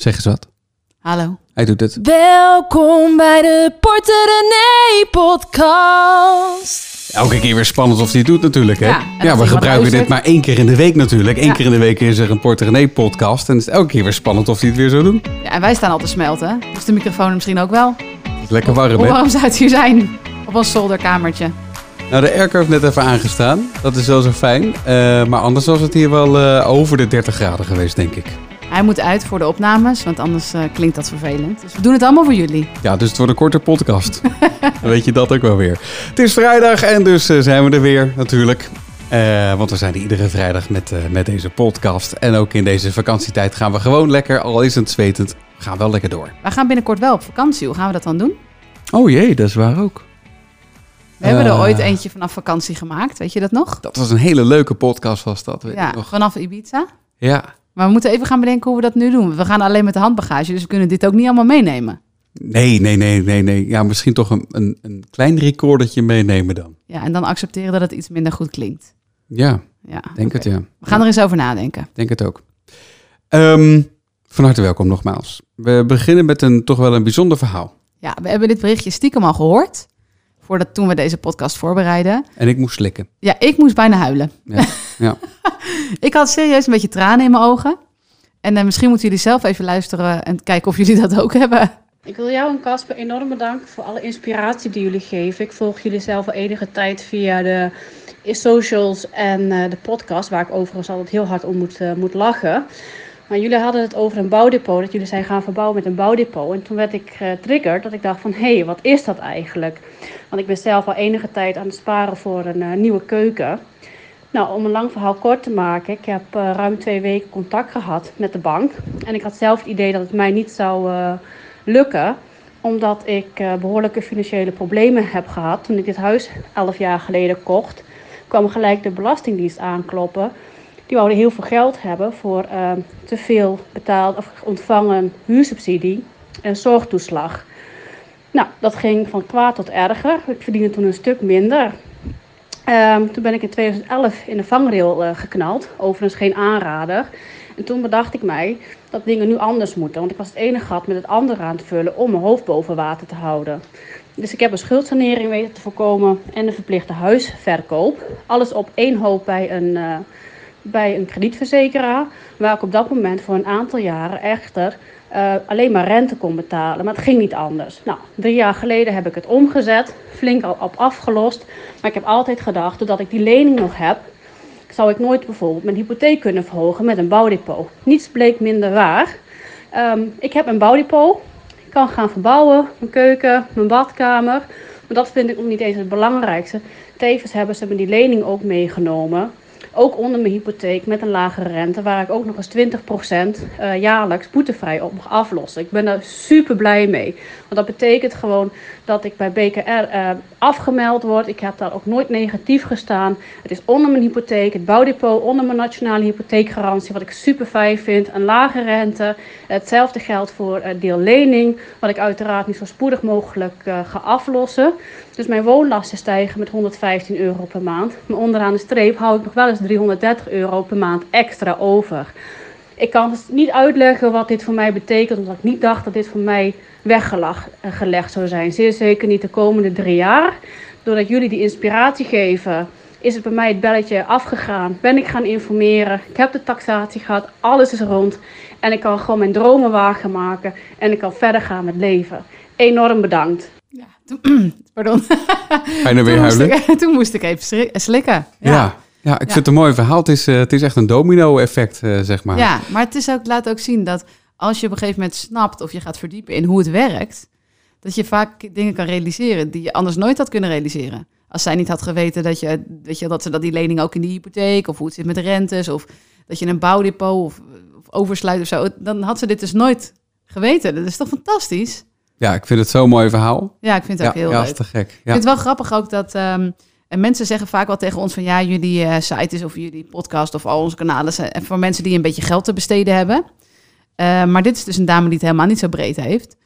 Zeg eens wat. Hallo. Hij doet het. Welkom bij de Porter René podcast. Elke keer weer spannend of hij het doet natuurlijk. Hè? Ja, Ja, we gebruiken dit maar één keer in de week natuurlijk. Eén Ja. keer in de week is er een Porter René podcast. En het is elke keer weer spannend of hij het weer zou doen. Ja, en wij staan al te smelten. Dus de microfoon misschien ook wel. Het is lekker warm Hoe hè? warm zou het hier zijn? Op ons zolderkamertje. Nou, de airco heeft net even aangestaan. Dat is wel zo fijn. Eh, maar anders was het hier wel eh, over de 30 graden geweest, denk ik. Hij moet uit voor de opnames, want anders eh, klinkt dat vervelend. Dus we doen het allemaal voor jullie. Ja, dus het wordt een korte podcast. Dan weet je dat ook wel weer. Het is vrijdag en dus eh, zijn we er weer natuurlijk. Eh, want we zijn er iedere vrijdag met, met deze podcast. En ook in deze vakantietijd gaan we gewoon lekker, al is het zwetend, gaan we wel lekker door. We gaan binnenkort wel op vakantie. Hoe gaan we dat dan doen? Oh jee, dat is waar ook. We hebben er ooit eentje vanaf vakantie gemaakt. Weet je dat nog? Dat was een hele leuke podcast was dat, weet Ja, nog. vanaf Ibiza. Ja. Maar we moeten even gaan bedenken hoe we dat nu doen. We gaan alleen met de handbagage, dus we kunnen dit ook niet allemaal meenemen. Nee, nee, nee, nee, nee. Ja, misschien toch een, een, een klein recordertje meenemen dan. Ja, en dan accepteren dat het iets minder goed klinkt. Ja, Ja, denk het ja. We gaan er eens over nadenken. Denk het ook. Ehm, van harte welkom nogmaals. We beginnen met een toch wel een bijzonder verhaal. Ja, we hebben dit berichtje stiekem al gehoord. Voordat toen we deze podcast voorbereiden. En ik moest slikken. Ja, ik moest bijna huilen. Ja, ja. Ik had serieus een beetje tranen in mijn ogen. En eh, misschien moeten jullie zelf even luisteren en kijken of jullie dat ook hebben. Ik wil jou en Casper enorm bedanken voor alle inspiratie die jullie geven. Ik volg jullie zelf al enige tijd via de socials en eh, de podcast, waar ik overigens altijd heel hard om moet, eh, moet lachen. Maar jullie hadden het over een bouwdepot, dat jullie zijn gaan verbouwen met een bouwdepot. En toen werd ik getriggerd dat ik dacht van, hé, hey, wat is dat eigenlijk? Want ik ben zelf al enige tijd aan het sparen voor een eh, nieuwe keuken. Nou, om een lang verhaal kort te maken, ik heb eh, ruim twee weken contact gehad met de bank. En ik had zelf het idee dat het mij niet zou eh, lukken, omdat ik eh, behoorlijke financiële problemen heb gehad. Toen ik dit huis 11 jaar geleden kocht, kwam gelijk de Belastingdienst aankloppen. Die wouden heel veel geld hebben voor eh, te veel betaald of ontvangen huursubsidie en zorgtoeslag. Nou, dat ging van kwaad tot erger. Ik verdiende toen een stuk minder. Ehm, toen ben ik in 2011 in de vangrail eh, geknald. Overigens geen aanrader. En toen bedacht ik mij dat dingen nu anders moeten. Want ik was het ene gat met het andere aan het vullen om mijn hoofd boven water te houden. Dus ik heb een schuldsanering weten te voorkomen en een verplichte huisverkoop. Alles op één hoop bij een, eh, bij een kredietverzekeraar. Waar ik op dat moment voor een aantal jaren echter eh, alleen maar rente kon betalen. Maar het ging niet anders. Nou, drie jaar geleden heb ik het omgezet. Flink al op afgelost. Maar ik heb altijd gedacht, doordat ik die lening nog heb, zou ik nooit bijvoorbeeld mijn hypotheek kunnen verhogen met een bouwdepot. Niets bleek minder waar. Ehm, ik heb een bouwdepot. Ik kan gaan verbouwen, mijn keuken, mijn badkamer. Maar dat vind ik nog niet eens het belangrijkste. Tevens hebben ze me die lening ook meegenomen. Ook onder mijn hypotheek met een lagere rente, waar ik ook nog eens 20% eh, jaarlijks boetevrij op mag aflossen. Ik ben daar super blij mee. Want dat betekent gewoon dat ik bij BKR eh, afgemeld word. Ik heb daar ook nooit negatief gestaan. Het is onder mijn hypotheek, het bouwdepot, onder mijn nationale hypotheekgarantie, wat ik super fijn vind. Een lage rente. Hetzelfde geldt voor eh, deel lening, wat ik uiteraard niet zo spoedig mogelijk ga aflossen. Dus mijn woonlasten stijgen met 115 euro per maand. Maar onderaan de streep hou ik nog wel eens 330 euro per maand extra over. Ik kan dus niet uitleggen wat dit voor mij betekent, omdat ik niet dacht dat dit voor mij weggelegd zou zijn. Zeer zeker niet de komende drie jaar. Doordat jullie die inspiratie geven, is het bij mij het belletje afgegaan. Ben ik gaan informeren. Ik heb de taxatie gehad. Alles is rond. En ik kan gewoon mijn dromen wagen maken. En ik kan verder gaan met leven. Enorm bedankt. Ja, toen, pardon. Ga je nou weer Toen moest, huilen? ik, toen moest ik even slikken. Ja. ja. Ik vind Ja. het een mooi verhaal. Het is, eh, het is echt een domino-effect, eh, zeg maar. Ja, maar het is ook, laat ook zien dat als je op een gegeven moment snapt of je gaat verdiepen in hoe het werkt, dat je vaak dingen kan realiseren die je anders nooit had kunnen realiseren. Als zij niet had geweten dat, je, weet je, dat ze dat die lening ook in die hypotheek, of hoe het zit met de rentes, of dat je een bouwdepot of, of oversluit of zo, dan had ze dit dus nooit geweten. Dat is toch fantastisch? Ja, ik vind het zo'n mooi verhaal. Ja, ik vind het Ja, ook heel ja, leuk. is te gek. Ik Ja. vind het wel grappig ook dat ehm, en mensen zeggen vaak wel tegen ons van ja, jullie eh, site is of jullie podcast of al onze kanalen zijn voor mensen die een beetje geld te besteden hebben. Eh, maar dit is dus een dame die het helemaal niet zo breed heeft.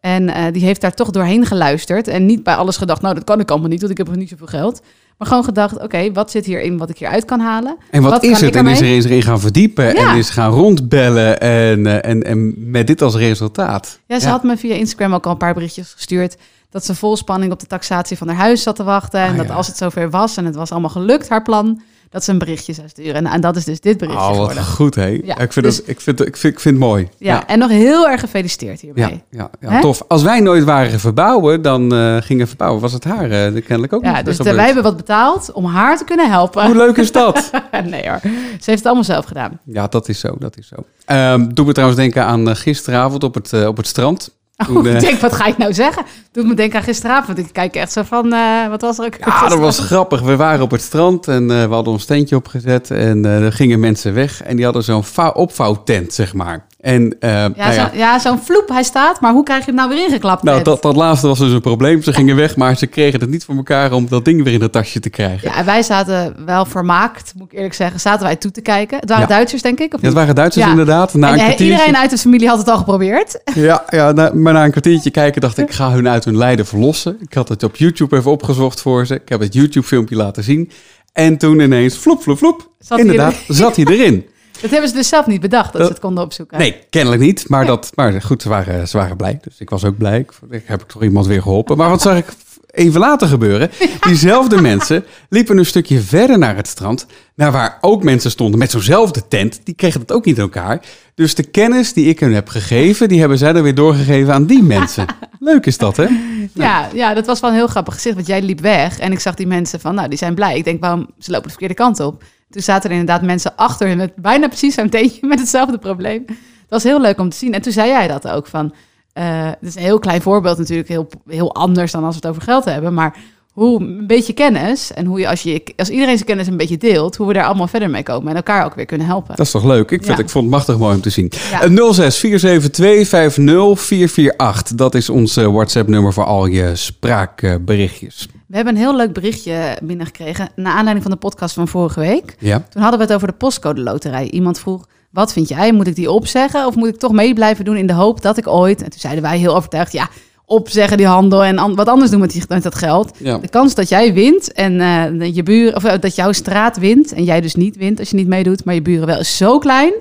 En eh, die heeft daar toch doorheen geluisterd. En niet bij alles gedacht, nou dat kan ik allemaal niet, want ik heb nog niet zoveel geld. Maar gewoon gedacht, oké, wat zit hierin wat ik hieruit kan halen? En wat, Wat is kan het? ik En is er eens erin gaan verdiepen Ja. en is gaan rondbellen en, en, en met dit als resultaat. Ja, ze Ja. had me via Instagram ook al een paar berichtjes gestuurd. Dat ze vol spanning op de taxatie van haar huis zat te wachten. En Ah, dat ja. als het zover was en het was allemaal gelukt, haar plan, dat ze een berichtje zou sturen. En, en dat is dus dit berichtje Oh, wat geworden. goed? Ja, ik, vind dus- dat, ik, vind, ik, vind, ik vind het mooi. Ja, en nog heel erg gefeliciteerd hierbij. Ja, ja, tof. Als wij nooit waren verbouwen, dan eh, gingen verbouwen. Was het haar eh, kennelijk ook Ja, niet dus wij hebben wat betaald om haar te kunnen helpen. Hoe leuk is dat? nee hoor, ze heeft het allemaal zelf gedaan. ja, dat is zo, dat is zo. Ehm doe me trouwens denken aan eh, gisteravond op het, op het strand. Oh, ik denk, wat ga ik nou zeggen? Doet me denken aan gisteravond. Ik kijk echt zo van, eh, wat was er ook? Ja, dat was grappig. We waren op het strand en eh, we hadden ons tentje opgezet. En eh, er gingen mensen weg. En die hadden zo'n vou- opvouwtent, zeg maar. En eh, Ja, nou ja, ja, zo'n vloep, hij staat. Maar hoe krijg je hem nou weer ingeklapt? nou, dat, dat laatste was dus een probleem. Ze gingen weg, maar ze kregen het niet voor elkaar om dat ding weer in het tasje te krijgen. Ja, en wij zaten wel vermaakt, moet ik eerlijk zeggen, zaten wij toe te kijken. Het waren Ja. Duitsers, denk ik, of Ja, het waren Duitsers Ja. inderdaad. Na En, een eh, kwartiertje, iedereen uit de familie had het al geprobeerd. ja, ja, na- maar na een kwartiertje kijken dacht ik, ik ga hun uit hun lijden verlossen. Ik had het op YouTube even opgezocht voor ze. Ik heb het YouTube-filmpje laten zien. En toen ineens, vloep, vloep, vloep. Zat hij inderdaad, zat hij erin. Dat hebben ze dus zelf niet bedacht, dat ze het konden opzoeken. Nee, kennelijk niet. Maar, dat, maar goed, ze waren, ze waren blij. Dus ik was ook blij. Ik, ik heb toch iemand weer geholpen. Maar wat zag ik even later gebeuren? Diezelfde mensen liepen een stukje verder naar het strand. Naar waar ook mensen stonden met zo'nzelfde tent. Die kregen dat ook niet in elkaar. Dus de kennis die ik hun heb gegeven, die hebben zij dan weer doorgegeven aan die mensen. Leuk is dat, hè? Ja, ja, dat was wel een heel grappig gezicht, want jij liep weg. En ik zag die mensen van, nou, die zijn blij. Ik denk, waarom, ze lopen de verkeerde kant op. Toen zaten er inderdaad mensen achter met bijna precies zo'n teentje met hetzelfde probleem. Dat was heel leuk om te zien. En toen zei jij dat ook van, het is een heel klein voorbeeld natuurlijk, heel, heel anders dan als we het over geld hebben. Maar hoe een beetje kennis en hoe je als, je als iedereen zijn kennis een beetje deelt, hoe we daar allemaal verder mee komen en elkaar ook weer kunnen helpen. Dat is toch leuk? Ik, vind, Ja. ik vond het machtig mooi om te zien. Ja. Eh, 06 472 50448. Dat is ons eh, WhatsApp-nummer voor al je spraakberichtjes. We hebben een heel leuk berichtje binnengekregen naar aanleiding van de podcast van vorige week. ja? Toen hadden we het over de postcode loterij. Iemand vroeg, wat vind jij? Moet ik die opzeggen of moet ik toch mee blijven doen in de hoop dat ik ooit... En toen zeiden wij heel overtuigd, ja, opzeggen die handel en an- wat anders doen met, die, met dat geld. Ja. De kans dat jij wint en eh, je buren, of eh, dat jouw straat wint en jij dus niet wint als je niet meedoet, maar je buren wel is zo klein.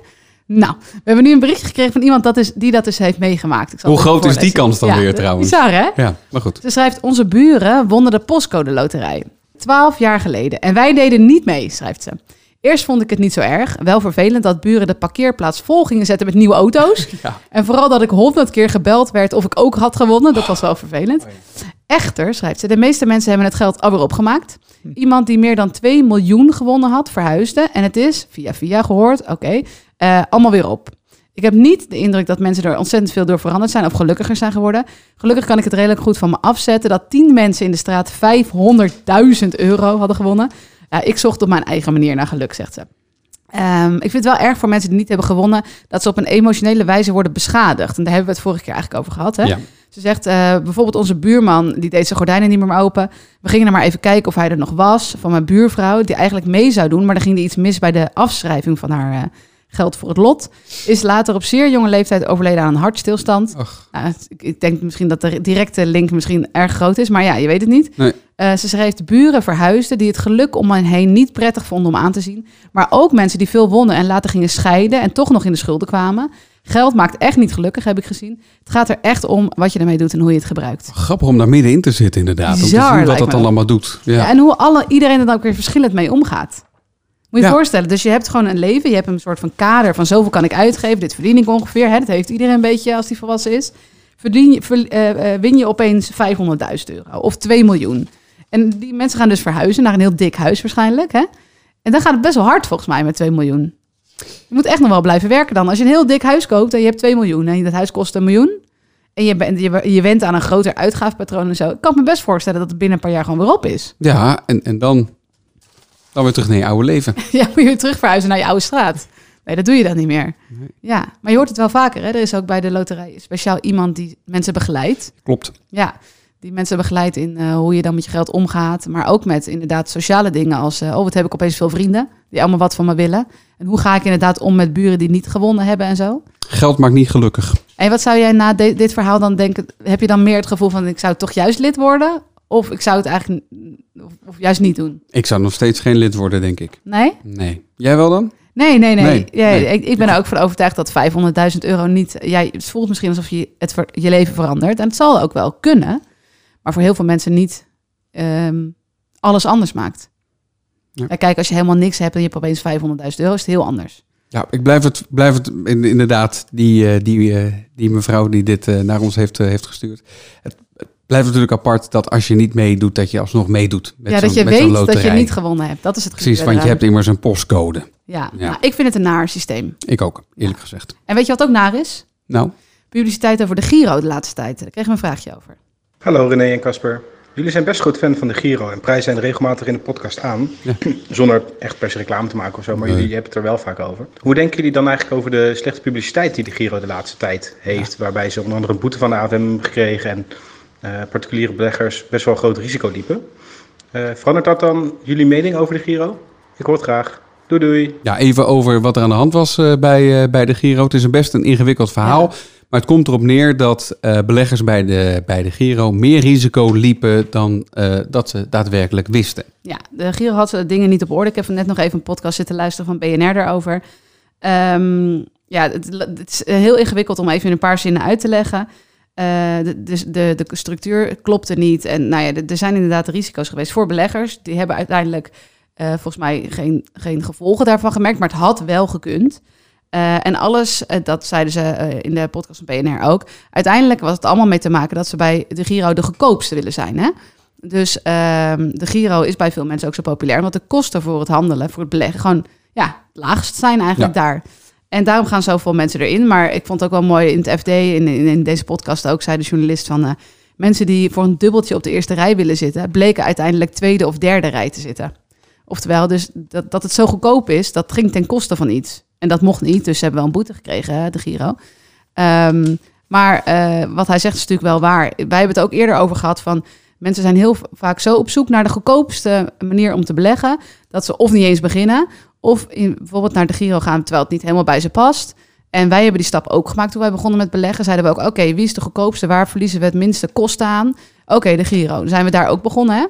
Nou, we hebben nu een berichtje gekregen van iemand dat is, die dat dus heeft meegemaakt. Ik zal Hoe groot is die kans dan Ja, weer trouwens? Bizar hè? Ja, maar goed. Ze schrijft, onze buren wonnen de postcode loterij. Twaalf jaar geleden. En wij deden niet mee, schrijft ze. Eerst vond ik het niet zo erg. Wel vervelend dat buren de parkeerplaats vol gingen zetten met nieuwe auto's. Ja. En vooral dat ik honderd keer gebeld werd of ik ook had gewonnen. Dat was wel vervelend. Echter, schrijft ze, de meeste mensen hebben het geld alweer opgemaakt. Iemand die meer dan 2 miljoen gewonnen had, verhuisde. En het is, via via gehoord, oké, eh, allemaal weer op. Ik heb niet de indruk dat mensen er ontzettend veel door veranderd zijn of gelukkiger zijn geworden. Gelukkig kan ik het redelijk goed van me afzetten dat 10 mensen in de straat 500.000 euro hadden gewonnen. Ja, ik zocht op mijn eigen manier naar geluk, zegt ze. Ehm, ik vind het wel erg voor mensen die niet hebben gewonnen dat ze op een emotionele wijze worden beschadigd. En daar hebben we het vorige keer eigenlijk over gehad. Hè? Ja. Ze zegt eh, bijvoorbeeld onze buurman, die deed zijn gordijnen niet meer open. We gingen er maar even kijken of hij er nog was. Van mijn buurvrouw, die eigenlijk mee zou doen, maar er ging er iets mis bij de afschrijving van haar eh, geld voor het lot. Is later op zeer jonge leeftijd overleden aan een hartstilstand. Nou, ik, denk misschien dat de directe link misschien erg groot is, maar ja, je weet het niet. Nee. Eh, ze schreef de buren verhuisden die het geluk om hen heen niet prettig vonden om aan te zien. Maar ook mensen die veel wonnen en later gingen scheiden en toch nog in de schulden kwamen. Geld maakt echt niet gelukkig, heb ik gezien. Het gaat er echt om wat je ermee doet en hoe je het gebruikt. Grappig om daar middenin te zitten inderdaad. Om te Bizar, zien wat dat dan allemaal doet. Ja. Ja, en hoe alle, iedereen er dan ook weer verschillend mee omgaat. Moet je je voorstellen, dus je hebt gewoon een leven, je hebt een soort van kader van zoveel kan ik uitgeven, dit verdien ik ongeveer, hè, dat heeft iedereen een beetje als die volwassen is. Verdien je, ver- eh, eh, win je opeens 500.000 euro of 2 miljoen. En die mensen gaan dus verhuizen naar een heel dik huis waarschijnlijk. Hè? En dan gaat het best wel hard volgens mij met 2 miljoen. Je moet echt nog wel blijven werken dan. Als je een heel dik huis koopt en je hebt 2 miljoen en dat huis kost een miljoen. En je, bent, je, je went aan een groter uitgaafpatroon en zo. Ik kan me best voorstellen dat het binnen een paar jaar gewoon weer op is. Ja, en, en dan, dan weer terug naar je oude leven. Ja, moet je weer terug verhuizen naar je oude straat. Nee, dat doe je dan niet meer. Ja, maar je hoort het wel vaker. Hè? Er is ook bij de loterij speciaal iemand die mensen begeleidt. Klopt. Ja, die mensen begeleidt in eh, hoe je dan met je geld omgaat. Maar ook met inderdaad sociale dingen als... eh, oh, wat heb ik opeens veel vrienden die allemaal wat van me willen. En hoe ga ik inderdaad om met buren die niet gewonnen hebben en zo. Geld maakt niet gelukkig. En wat zou jij na de- dit verhaal dan denken? Heb je dan meer het gevoel van ik zou toch juist lid worden? Of ik zou het eigenlijk of, of juist niet doen? Ik zou nog steeds geen lid worden, denk ik. Nee? Nee. Jij wel dan? Nee, nee, nee. Nee, ja, nee. Ik, ik ben er ook van overtuigd dat 500.000 euro niet... Jij, het voelt misschien alsof je het ver- je leven verandert. En het zal ook wel kunnen. Maar voor heel veel mensen niet ehm, alles anders maakt. Ja. Kijk, als je helemaal niks hebt en je hebt opeens 500.000 euro, is het heel anders. Ja, ik blijf het, blijf het in- inderdaad, die, eh, die, eh, die mevrouw die dit eh, naar ons heeft, heeft gestuurd. Het blijft natuurlijk apart dat als je niet meedoet, dat je alsnog meedoet. Met ja, dat je weet dat je niet gewonnen hebt. Dat is het Precies, want je hebt immers een postcode. Ja, Ja. Nou, ik vind het een naar systeem. Ik ook, eerlijk gezegd. En weet je wat ook naar is? Nou, Publiciteit over de Giro de laatste tijd. Daar kregen we een vraagje over. Hallo René en Casper. Jullie zijn best groot fan van de Giro en prijzen zijn regelmatig in de podcast aan. Ja. Zonder echt per se reclame te maken of zo, maar Nee. jullie hebben het er wel vaak over. Hoe denken jullie dan eigenlijk over de slechte publiciteit die de Giro de laatste tijd heeft? Waarbij ze onder andere een boete van de AFM gekregen en particuliere beleggers best wel een groot risico liepen. Eh, verandert dat dan jullie mening over de Giro? Ik hoor het graag. Doei doei. ja, even over wat er aan de hand was eh, bij, eh, bij de Giro. Het is een best een ingewikkeld verhaal. Ja. Maar het komt erop neer dat eh, beleggers bij de, bij de Giro meer risico liepen dan eh, dat ze daadwerkelijk wisten. Ja, de Giro had ze dingen niet op orde. Ik heb net nog even een podcast zitten luisteren van BNR daarover. Ehm, ja, het, het is heel ingewikkeld om even in een paar zinnen uit te leggen. Eh, de, dus de, de structuur klopte niet. En nou ja, er- zijn inderdaad risico's geweest voor beleggers. Die hebben uiteindelijk eh, volgens mij geen, geen gevolgen daarvan gemerkt, maar het had wel gekund. Eh, en alles, dat zeiden ze in de podcast van BNR ook. Uiteindelijk was het allemaal mee te maken dat ze bij de Giro de goedkoopste willen zijn. Hè? Dus ehm, de Giro is bij veel mensen ook zo populair. Omdat de kosten voor het handelen, voor het beleggen, gewoon ja, het laagst zijn eigenlijk daar. En daarom gaan zoveel mensen erin. Maar ik vond het ook wel mooi in het FD, in, in, deze podcast ook, zei de journalist van... eh, mensen die voor een dubbeltje op de eerste rij willen zitten... bleken uiteindelijk tweede of derde rij te zitten. Oftewel, dus dat, dat het zo goedkoop is, dat ging ten koste van iets. En dat mocht niet, dus ze hebben wel een boete gekregen, de Giro. Ehm, maar eh, wat hij zegt is natuurlijk wel waar. Wij hebben het ook eerder over gehad van... mensen zijn heel vaak zo op zoek naar de goedkoopste manier om te beleggen... dat ze of niet eens beginnen... of in, bijvoorbeeld naar de Giro gaan terwijl het niet helemaal bij ze past... En wij hebben die stap ook gemaakt toen wij begonnen met beleggen. Zeiden we ook, oké, wie is de goedkoopste? Waar verliezen we het minste kosten aan? Oké, de Giro. Dan zijn we daar ook begonnen, hè?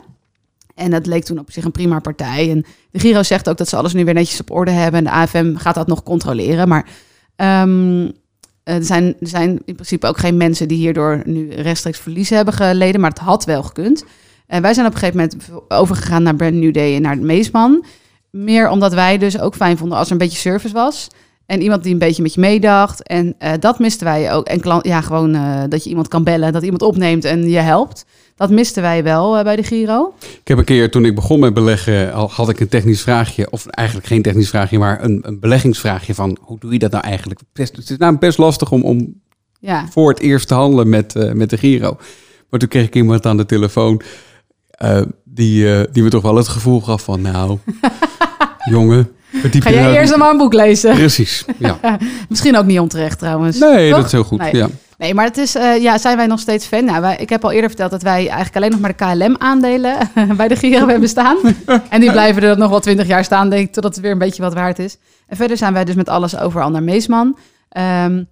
En dat leek toen op zich een prima partij. En de Giro zegt ook dat ze alles nu weer netjes op orde hebben. En de AFM gaat dat nog controleren. Maar ehm, er, zijn, er zijn in principe ook geen mensen die hierdoor nu rechtstreeks verliezen hebben geleden. Maar het had wel gekund. En wij zijn op een gegeven moment overgegaan naar Brand New Day en naar Meesman. Meer omdat wij dus ook fijn vonden als er een beetje service was. En iemand die een beetje met je meedacht. En eh, dat misten wij ook. En klant, ja, gewoon eh, dat je iemand kan bellen, dat iemand opneemt en je helpt. Dat misten wij wel eh, bij de Giro. Ik heb een keer, toen ik begon met beleggen, al had ik een technisch vraagje. Of eigenlijk geen technisch vraagje, maar een, een beleggingsvraagje van hoe doe je dat nou eigenlijk? Best, het is namelijk best lastig om, om Ja, voor het eerst te handelen met, met de Giro. Maar toen kreeg ik iemand aan de telefoon die, eh, die me toch wel het gevoel gaf van nou, jongen, verdiep ga je jij nou- eerst maar een boek lezen? Precies, ja. Misschien ook niet onterecht trouwens. Nee, Toch? dat is heel goed, Nee. ja. Nee, maar het is, eh, ja, zijn wij nog steeds fan? Nou, wij, ik heb al eerder verteld dat wij eigenlijk alleen nog maar de KLM-aandelen bij de Giro hebben staan. en die blijven er nog wel twintig jaar staan, denk ik, totdat het weer een beetje wat waard is. En verder zijn wij dus met alles overal naar Meesman. Ehm,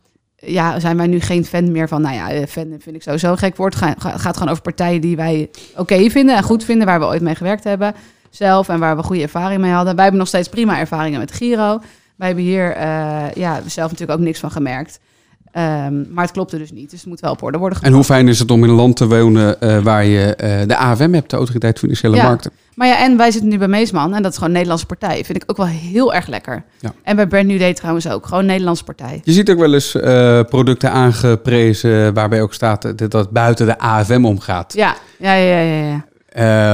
ja, zijn wij nu geen fan meer van, nou ja, eh, fan vind ik sowieso gek woord. Het gaat, gaat gewoon over partijen die wij oké vinden en goed vinden, waar we ooit mee gewerkt hebben zelf en waar we goede ervaring mee hadden. Wij hebben nog steeds prima ervaringen met Giro. Wij hebben hier eh, ja, zelf natuurlijk ook niks van gemerkt. Ehm, maar het klopte dus niet. Dus het moet wel op orde worden En hoe fijn is het om in een land te wonen eh, waar je eh, de AFM hebt, de Autoriteit Financiële Ja. Markten. Maar ja, en wij zitten nu bij Meesman. En dat is gewoon een Nederlandse partij. Vind ik ook wel heel erg lekker. Ja. En bij Brand New Day trouwens ook. Gewoon een Nederlandse partij. Je ziet ook wel eens eh, producten aangeprezen waarbij ook staat dat dat het buiten de AFM omgaat. Ja, ja, ja, ja. ja.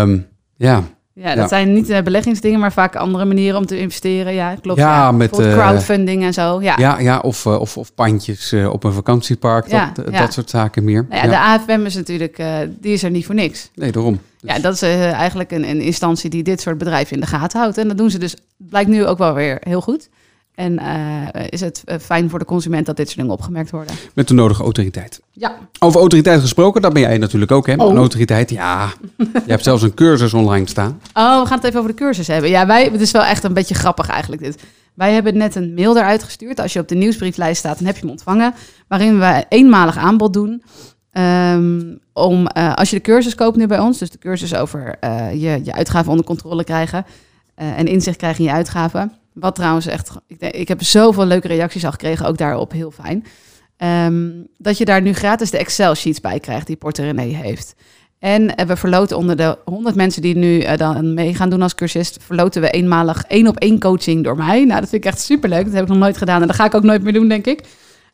Ehm, ja. Ja, dat Ja. zijn niet eh, beleggingsdingen, maar vaak andere manieren om te investeren. Ja, klopt. Ja, met, eh, crowdfunding en zo. Ja. Ja, ja of, eh, of, of pandjes op een vakantiepark, dat, dat soort zaken meer. Nou ja, de AFM is natuurlijk, die is er niet voor niks. Nee, daarom. Dus- Ja, dat is eigenlijk een, een instantie die dit soort bedrijven in de gaten houdt. En dat doen ze dus, blijkt nu ook wel weer heel goed. En eh, is het eh, fijn voor de consument dat dit soort dingen opgemerkt worden. Met de nodige autoriteit. Ja, Over autoriteit gesproken, dat ben jij natuurlijk ook, hè? Oh. Een autoriteit, ja. Je hebt zelfs een cursus online staan. Oh, we gaan het even over de cursus hebben. Ja, wij, het is wel echt een beetje grappig eigenlijk dit. Wij hebben net een mail eruit gestuurd. Als je op de nieuwsbrieflijst staat, dan heb je hem ontvangen. Waarin we eenmalig aanbod doen. ehm, om, eh, als je de cursus koopt nu bij ons, dus de cursus over je, je uitgaven onder controle krijgen. en inzicht krijgen in je uitgaven. Wat trouwens echt, ik, ik heb zoveel leuke reacties al gekregen, ook daarop heel fijn. Ehm, dat je daar nu gratis de Excel-sheets bij krijgt die Porter René heeft. En eh, we verloten onder de 100 mensen die nu eh, dan mee gaan doen als cursist, verloten we eenmalig één op één coaching door mij. Nou, dat vind ik echt superleuk. Dat heb ik nog nooit gedaan en dat ga ik ook nooit meer doen, denk ik.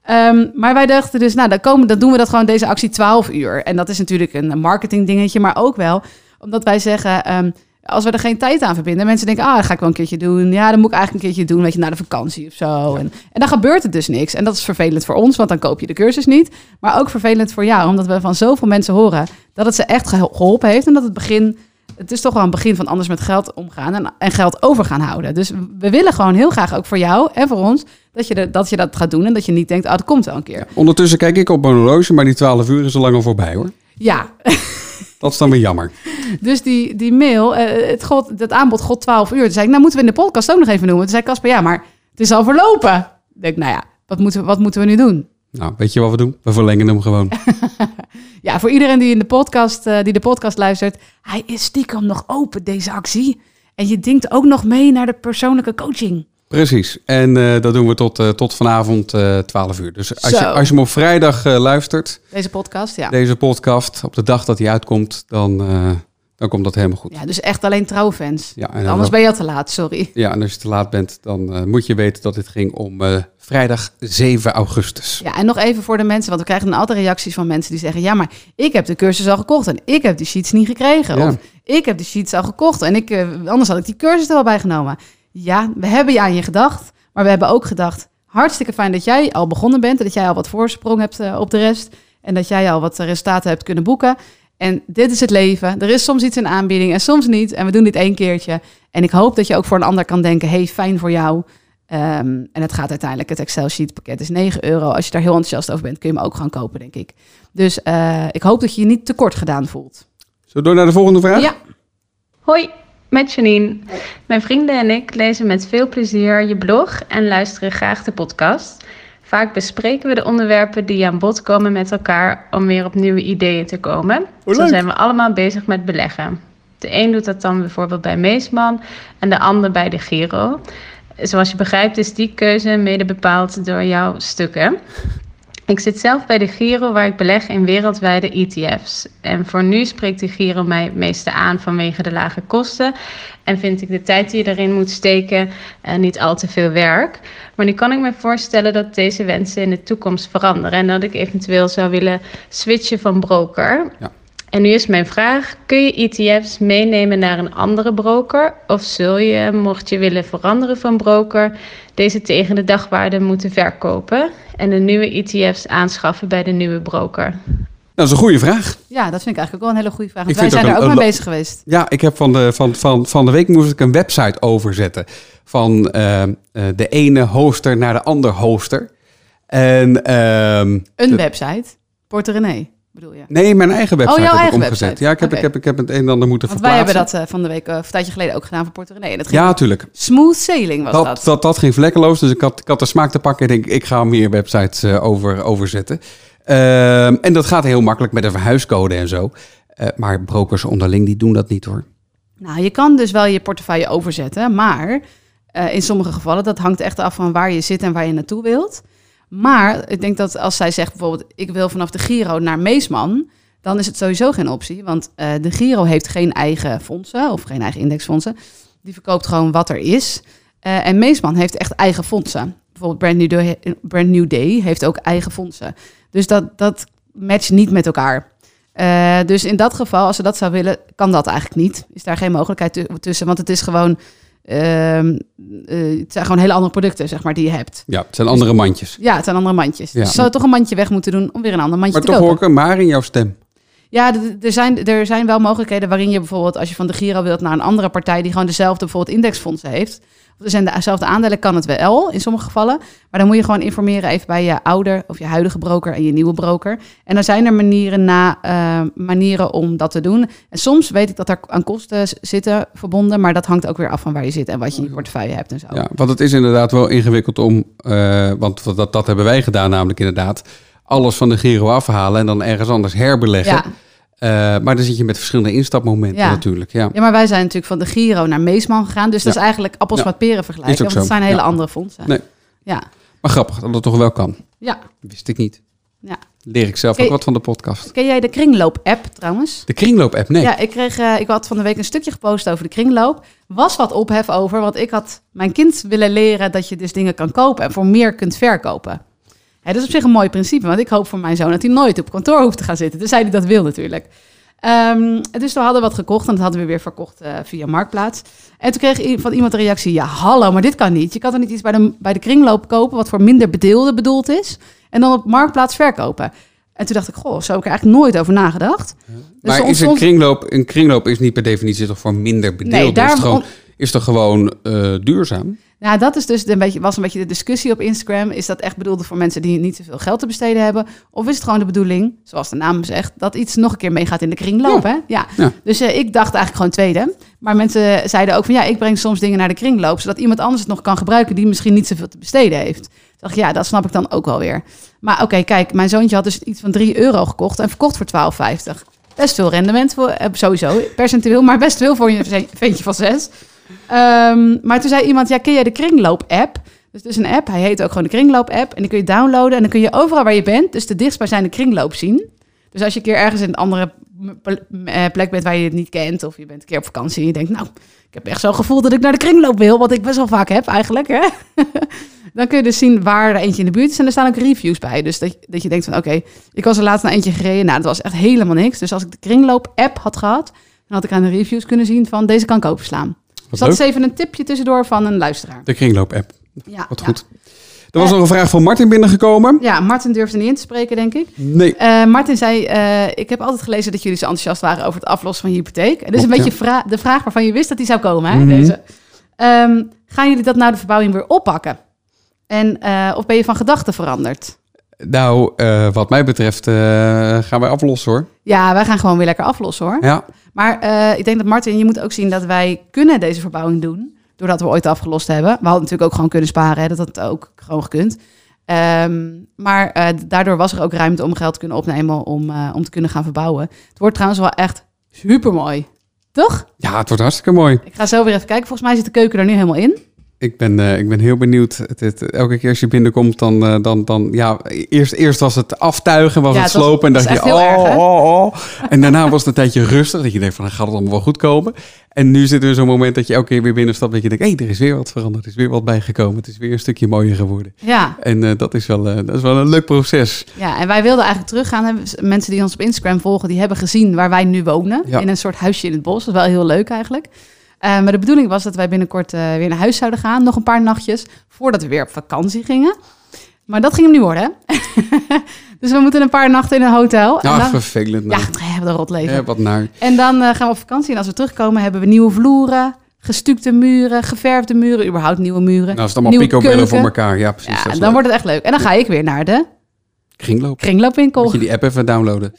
Ehm, maar wij dachten dus, nou, dan, komen, dan doen we dat gewoon deze actie 12 uur. En dat is natuurlijk een marketing dingetje, maar ook wel omdat wij zeggen, ehm, als we er geen tijd aan verbinden, mensen denken, ah, dat ga ik wel een keertje doen. Ja, dan moet ik eigenlijk een keertje doen, weet je, na de vakantie of zo. En, en dan gebeurt het dus niks. En dat is vervelend voor ons, want dan koop je de cursus niet. Maar ook vervelend voor jou, omdat we van zoveel mensen horen dat het ze echt geho- geholpen heeft. En dat het begin, het is toch wel een begin van anders met geld omgaan en, en geld over gaan houden. Dus we willen gewoon heel graag ook voor jou en voor ons dat je, de, dat je dat gaat doen en dat je niet denkt, ah, dat komt wel een keer. Ondertussen kijk ik op mijn horloge, maar die 12 uur is al lang al voorbij, hoor. Ja, Dat is dan weer jammer. Dus die, die mail, eh, het, god, dat aanbod god 12 uur. Toen zei ik, nou moeten we in de podcast ook nog even noemen. Toen zei Casper, ja, maar het is al verlopen. Ik denk, nou ja, wat moeten, we, wat moeten we nu doen? Nou, weet je wat we doen? We verlengen hem gewoon. Ja, voor iedereen die, in de podcast, eh, die de podcast luistert. Hij is stiekem nog open, deze actie. En je denkt ook nog mee naar de persoonlijke coaching. Precies. En eh, dat doen we tot, eh, tot vanavond eh 12 uur. Dus als je, als je hem op vrijdag luistert, Deze podcast, ja. deze podcast, op de dag dat hij uitkomt, dan, dan komt dat helemaal goed. Ja, dus echt alleen trouwfans. Ja, en, Anders ben je al te laat, sorry. ja, en als je te laat bent, dan moet je weten dat dit ging om vrijdag 7 augustus. Ja, en nog even voor de mensen, want we krijgen dan altijd reacties van mensen die zeggen: Ja, maar ik heb de cursus al gekocht en ik heb die sheets niet gekregen. Ja. Of ik heb de sheets al gekocht en ik, anders had ik die cursus er wel bij genomen. Ja, we hebben je aan je gedacht, maar we hebben ook gedacht: hartstikke fijn dat jij al begonnen bent en dat jij al wat voorsprong hebt eh, op de rest en dat jij al wat resultaten hebt kunnen boeken. En dit is het leven. Er is soms iets in aanbieding en soms niet. En we doen dit één keertje. En ik hoop dat je ook voor een ander kan denken: hey, fijn voor jou. Ehm, en het gaat uiteindelijk, het Excel sheet pakket is 9 euro. Als je daar heel enthousiast over bent, kun je hem ook gaan kopen, denk ik. Dus eh, ik hoop dat je je niet tekort gedaan voelt. Zullen we door naar de volgende vraag? Ja, Hoi, met Janine. Mijn vrienden en ik lezen met veel plezier je blog en luisteren graag de podcast. Vaak bespreken we de onderwerpen die aan bod komen met elkaar om weer op nieuwe ideeën te komen. Oh, Zo zijn we allemaal bezig met beleggen. De een doet dat dan bijvoorbeeld bij Meesman en de ander bij de Giro. Zoals je begrijpt is die keuze mede bepaald door jouw stukken. Ik zit zelf bij de Giro waar ik beleg in wereldwijde ETF's. En voor nu spreekt de Giro mij het meeste aan vanwege de lage kosten. En vind ik de tijd die je erin moet steken eh, niet al te veel werk. Maar nu kan ik me voorstellen dat deze wensen in de toekomst veranderen. En dat ik eventueel zou willen switchen van broker. Ja. En nu is mijn vraag: kun je ETF's meenemen naar een andere broker? Of zul je, mocht je willen veranderen van broker, deze tegen de dagwaarde moeten verkopen en de nieuwe ETF's aanschaffen bij de nieuwe broker? Dat is een goede vraag. ja, dat vind ik eigenlijk ook wel een hele goede vraag. Want wij zijn er ook mee bezig geweest. Ja, ik heb van de, van, van, van de week moest ik een website overzetten. Van eh, eh, de ene hoster naar de ander hoster. En ehm, Een de- website. Porte René, bedoel je? Nee, mijn eigen website Oh, jouw heb ik omgezet. website. Ja, ik heb, ik, heb, ik heb het een en ander moeten Want wij hebben dat eh, van de week, of een tijdje geleden ook gedaan voor Porte René. En dat ging Ja, natuurlijk. smooth sailing was Dat, dat. dat. Dat, ging vlekkeloos, dus ik had, ik had de smaak te pakken. Ik denk, ik ga meer websites eh, over, overzetten. Ehm, en dat gaat heel makkelijk met een verhuiscode en zo. Maar brokers onderling, die doen dat niet hoor. Nou, je kan dus wel je portefeuille overzetten, maar in sommige gevallen, dat hangt echt af van waar je zit en waar je naartoe wilt. Maar ik denk dat als zij zegt bijvoorbeeld, ik wil vanaf de Giro naar Meesman, dan is het sowieso geen optie. Want eh, de Giro heeft geen eigen fondsen of geen eigen indexfondsen. Die verkoopt gewoon wat er is. Eh, en Meesman heeft echt eigen fondsen. Bijvoorbeeld Brand New, Day, heeft ook eigen fondsen. Dus dat, dat matcht niet met elkaar. Eh, dus in dat geval, als ze dat zou willen, kan dat eigenlijk niet. Is daar geen mogelijkheid tu- tussen, want het is gewoon, eh, het zijn gewoon hele andere producten, zeg maar, die je hebt. Ja, het zijn andere mandjes. Ja, het zijn andere mandjes. Ja. Dus je zou toch een mandje weg moeten doen om weer een ander mandje Maar te toch kopen. hoor ik een maar in jouw stem. Ja, er zijn, er zijn wel mogelijkheden waarin je bijvoorbeeld, als je van de Giro wilt naar een andere partij die gewoon dezelfde bijvoorbeeld indexfondsen heeft. Of zijn dezelfde aandelen, kan het wel in sommige gevallen. Maar dan moet je gewoon informeren even bij je ouder of je huidige broker en je nieuwe broker. En dan zijn er manieren, na, eh, manieren om dat te doen. En soms weet ik dat er aan kosten zitten verbonden, maar dat hangt ook weer af van waar je zit en wat je in je portefeuille hebt en zo. Ja, want het is inderdaad wel ingewikkeld om, eh, want dat, dat hebben wij gedaan namelijk inderdaad, alles van de Giro afhalen en dan ergens anders herbeleggen. Ja. Eh, maar dan zit je met verschillende instapmomenten Ja. natuurlijk. Ja. Ja, maar wij zijn natuurlijk van de Giro naar Meesman gegaan. Dus dat is eigenlijk appels met peren vergelijken. Want het zijn hele andere fondsen. Nee. Ja, Maar grappig dat het toch wel kan. ja, Wist ik niet. ja. Leer ik zelf ook wat van de podcast. Ken jij de Kringloop-app trouwens? De kringloop-app, nee. Ja, ik, kreeg, eh, ik had van de week een stukje gepost over de kringloop. Was wat ophef over, want ik had mijn kind willen leren dat je dus dingen kan kopen en voor meer kunt verkopen. Hè, dat is op zich een mooi principe, want ik hoop voor mijn zoon dat hij nooit op kantoor hoeft te gaan zitten. Dus hij dat wil natuurlijk. Ehm, dus we hadden wat gekocht en dat hadden we weer verkocht eh, via Marktplaats. En toen kreeg van iemand een reactie, ja hallo, maar dit kan niet. Je kan toch niet iets bij de, bij de kringloop kopen wat voor minder bedeelden bedoeld is en dan op Marktplaats verkopen. En toen dacht ik, goh, zo heb ik er eigenlijk nooit over nagedacht. Dus maar er is een kringloop, een kringloop is niet per definitie toch voor minder bedeelden? Nee, het is toch gewoon eh, duurzaam? Nou, dat is dus een beetje, was een beetje de discussie op Instagram. Is dat echt bedoeld voor mensen die niet zoveel geld te besteden hebben? Of is het gewoon de bedoeling, zoals de naam zegt, dat iets nog een keer meegaat in de kringloop? Hè? Ja. Ja. Dus eh, ik dacht eigenlijk gewoon tweede. Maar mensen zeiden ook van ja, ik breng soms dingen naar de kringloop, zodat iemand anders het nog kan gebruiken die misschien niet zoveel te besteden heeft. Ik dacht ja, dat snap ik dan ook wel weer. Maar oké, kijk, mijn zoontje had dus iets van 3 euro gekocht en verkocht voor 12,50. Best veel rendement, voor, eh, sowieso, percentueel, maar best veel voor je ventje van 6. Ehm, maar toen zei iemand, ja, ken jij de Kringloop-app? Dus het is een app, hij heet ook gewoon de Kringloop-app. En die kun je downloaden en dan kun je overal waar je bent, dus de dichtstbijzijnde kringloop zien. Dus als je een keer ergens in een andere eh, plek bent waar je het niet kent, of je bent een keer op vakantie en je denkt, nou, ik heb echt zo'n gevoel dat ik naar de kringloop wil, wat ik best wel vaak heb eigenlijk, hè? dan kun je dus zien waar er eentje in de buurt is en er staan ook reviews bij. Dus dat, dat je denkt van, oké, ik was er laatst naar eentje gereden, nou, dat was echt helemaal niks. Dus als ik de Kringloop-app had gehad, dan had ik aan de reviews kunnen zien van, deze kan ik Dus dat leuk. is even een tipje tussendoor van een luisteraar. De kringloop-app. Ja, Wat ja. goed. Er was nog een vraag van Martin binnengekomen. Ja, Martin durfde niet in te spreken, denk ik. Nee. Eh, Martin zei, eh, ik heb altijd gelezen dat jullie zo enthousiast waren over het aflossen van je hypotheek. En dat is een beetje vra- de vraag waarvan je wist dat die zou komen, hè, Mhm. deze. Ehm, gaan jullie dat na de verbouwing weer oppakken? En, eh, of ben je van gedachten veranderd? Nou, wat mij betreft gaan wij aflossen hoor. Ja, wij gaan gewoon weer lekker aflossen, hoor. Ja. Maar eh, ik denk dat Martin, je moet ook zien dat wij kunnen deze verbouwing doen. Doordat we ooit afgelost hebben. We hadden natuurlijk ook gewoon kunnen sparen. Hè, dat had ook gewoon gekund. Ehm, maar eh, daardoor was er ook ruimte om geld te kunnen opnemen om, eh, om te kunnen gaan verbouwen. Het wordt trouwens wel echt super mooi. Toch? ja, het wordt hartstikke mooi. Ik ga zo weer even kijken. Volgens mij zit de keuken er nu helemaal in. Ik ben, eh, ik ben heel benieuwd. Het, het- elke keer als je binnenkomt, dan, eh, dan, dan ja, eerst, eerst was het aftuigen, was Ja, het was- slopen. En dacht je, oh, erg, oh, oh. En daarna was het een tijdje rustig. Dat je denkt van, dan gaat het allemaal wel goed komen. En nu zit er zo'n moment dat je elke keer weer binnenstapt. Dat je denkt, hé, hey, er is weer wat veranderd. Er is weer wat bijgekomen. Het is weer een stukje mooier geworden. Ja, En eh, dat, is wel, dat is wel een leuk proces. ja, en wij wilden eigenlijk teruggaan. Mensen die ons op Instagram volgen, die hebben gezien waar wij nu wonen. Ja. In een soort huisje in het bos. Dat is wel heel leuk eigenlijk. Eh, maar de bedoeling was dat wij binnenkort eh, weer naar huis zouden gaan. Nog een paar nachtjes, voordat we weer op vakantie gingen. Maar dat ging hem niet worden, hè? dus we moeten een paar nachten in een hotel. Ja, dan, vervelend. ja, nou. we hebben een rot leven. Ja, wat naar. En dan eh, gaan we op vakantie. En als we terugkomen, hebben we nieuwe vloeren, gestukte muren, geverfde muren, überhaupt nieuwe muren. Nou, is het allemaal Nieuwe picobellen voor elkaar. Ja, precies. ja, dan leuk. wordt het echt leuk. En dan ga ik weer naar de Kringloop. kringloopwinkel. Moet je die app even downloaden?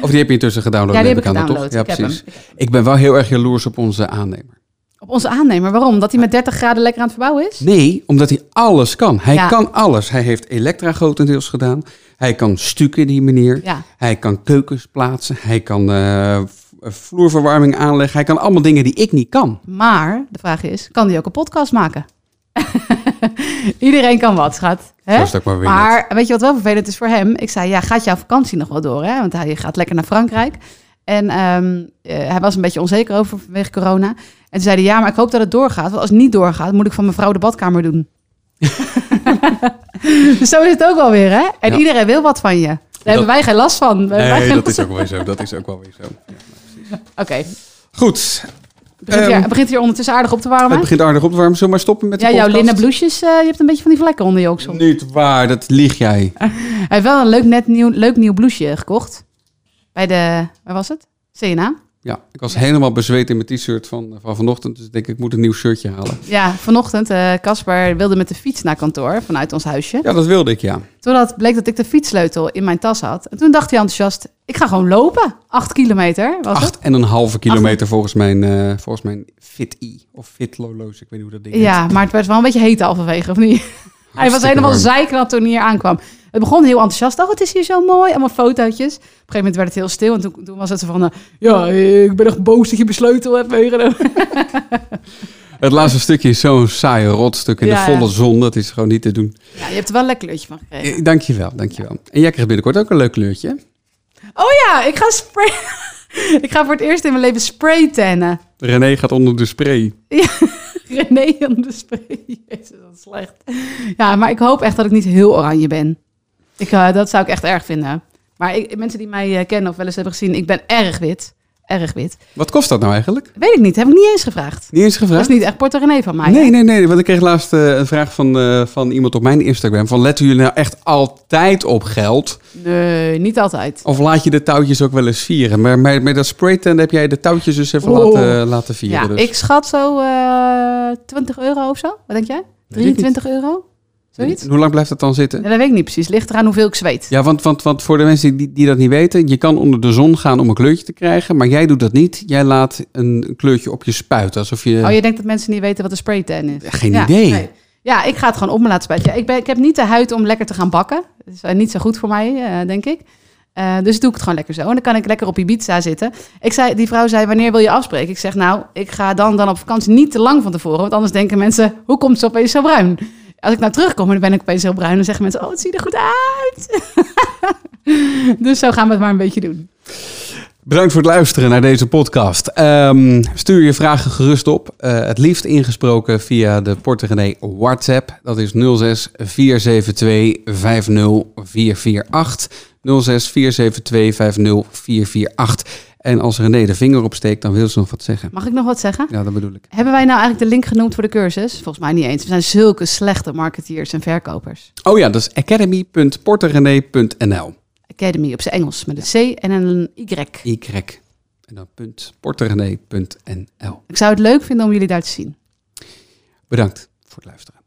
Of die heb je intussen gedownload? Ja, die heb ik gedownload. toch? Ik Ja, precies. hem. Ik ben wel heel erg jaloers op onze aannemer. Op onze aannemer. Waarom? Dat hij met 30 graden lekker aan het verbouwen is? Nee, omdat hij alles kan. Hij Ja. kan alles. Hij heeft elektra grotendeels gedaan. Hij kan stukken die manier. Ja. Hij kan keukens plaatsen. Hij kan eh, vloerverwarming aanleggen. Hij kan allemaal dingen die ik niet kan. Maar de vraag is, kan hij ook een podcast maken? Iedereen kan wat, schat. Hè? Maar weer Maar weet je wat wel vervelend is voor hem? Ik zei, ja, gaat jouw vakantie nog wel door? Hè? Want hij gaat lekker naar Frankrijk. En ehm, eh, hij was een beetje onzeker over vanwege corona. En toen zei hij, ja, maar ik hoop dat het doorgaat. Want als het niet doorgaat, moet ik van mijn vrouw de badkamer doen. dus zo is het ook wel weer, hè? En Ja. iedereen wil wat van je. Daar hebben wij geen last van. Nee, dat is ook wel weer zo. Dat is ook wel weer zo. van. Oké, Goed, begint, Ehm, hier, begint hier ondertussen aardig op te warmen? het begint aardig op te warmen. Zullen we maar stoppen met de Ja, jouw linnen blouses, eh, je hebt een beetje van die vlekken onder je oksel. Niet waar, dat lieg jij. Hij heeft wel een leuk, net nieuw, leuk nieuw blouseje gekocht. Bij de, waar was het? CNA. Ja, ik was helemaal bezweet in mijn t-shirt van, van vanochtend. Dus ik denk ik moet een nieuw shirtje halen. Ja, vanochtend, eh, Casper wilde met de fiets naar kantoor vanuit ons huisje. Ja, dat wilde ik, ja. Totdat bleek dat ik de fietssleutel in mijn tas had. En toen dacht hij enthousiast, ik ga gewoon lopen. Acht kilometer was het. Acht en een halve kilometer volgens mijn, eh volgens mijn Fit-E of Fit-Lolo's. Ik weet niet hoe dat ding heet. Ja, maar het werd wel een beetje heet halverwege, of niet? Hij was helemaal zeiknat toen hij hier aankwam. Het begon heel enthousiast. Oh, het is hier zo mooi. Allemaal fotootjes. Op een gegeven moment werd het heel stil. En toen, toen was het zo van... eh, ja, ik ben echt boos dat je mijn sleutel hebt meegenomen. Het laatste stukje is zo'n saaie rotstuk in Ja, de ja. volle zon. Dat is gewoon niet te doen. Ja, je hebt er wel een lekker kleurtje van gekregen. Eh, Dankjewel, dankjewel. En jij krijgt binnenkort ook een leuk kleurtje. Oh ja, ik ga spray... ik ga voor het eerst in mijn leven spray tannen. René gaat onder de spray. René onder de spray. Jezus, dat is slecht. Ja, maar ik hoop echt dat ik niet heel oranje ben. Ik, eh, dat zou ik echt erg vinden. Maar ik, mensen die mij eh, kennen of wel eens hebben gezien... ik ben erg wit. Erg wit. Wat kost dat nou eigenlijk? Weet ik niet. Heb ik niet eens gevraagd. Niet eens Dat gevraagd? is niet echt Porto René van mij. Nee, hè? nee, nee. Want ik kreeg laatst eh, een vraag van, eh, van iemand op mijn Instagram. Van, letten jullie nou echt altijd op geld? Nee, niet altijd. Of laat je de touwtjes ook wel eens vieren? Maar met, met dat spraytent heb jij de touwtjes dus even Oh. laten, laten vieren. Ja, dus. ik schat zo eh 20 euro of zo. Wat denk jij? Weet ik niet. 23 euro? Zoiets? En Hoe lang blijft dat dan zitten? Ja, dat weet ik niet precies. Ligt eraan hoeveel ik zweet. Ja, want, want, want voor de mensen die, die dat niet weten, je kan onder de zon gaan om een kleurtje te krijgen, maar jij doet dat niet. Jij laat een kleurtje op je spuiten, alsof je... Oh, je denkt dat mensen niet weten wat een spraytan is? Geen Ja, idee. nee. Ja, ik ga het gewoon op me laten spuiten. Ja, ik, ben, ik heb niet de huid om lekker te gaan bakken. Dat is eh, niet zo goed voor mij, eh, denk ik. Eh, dus doe ik het gewoon lekker zo. En dan kan ik lekker op Ibiza zitten. Ik zei, die vrouw zei, wanneer wil je afspreken? Ik zeg, nou, ik ga dan, dan op vakantie niet te lang van tevoren. Want anders denken mensen, hoe komt ze opeens zo bruin? Als ik nou terugkom en dan ben ik opeens heel bruin... dan zeggen mensen, oh, het ziet er goed uit. dus zo gaan we het maar een beetje doen. Bedankt voor het luisteren naar deze podcast. Ehm, stuur je vragen gerust op. Eh, het liefst ingesproken via de Porte René WhatsApp. Dat is 06 472 50448. 06 472 50448. En als René de vinger opsteekt, dan wil ze nog wat zeggen. Mag ik nog wat zeggen? Ja, dat bedoel ik. Hebben wij nou eigenlijk de link genoemd voor de cursus? Volgens mij niet eens. We zijn zulke slechte marketeers en verkopers. Oh ja, dat is academy.porterené.nl. Academy op zijn Engels met een C en een Y. Y. En dan punt porterené.nl. Ik zou het leuk vinden om jullie daar te zien. Bedankt voor het luisteren.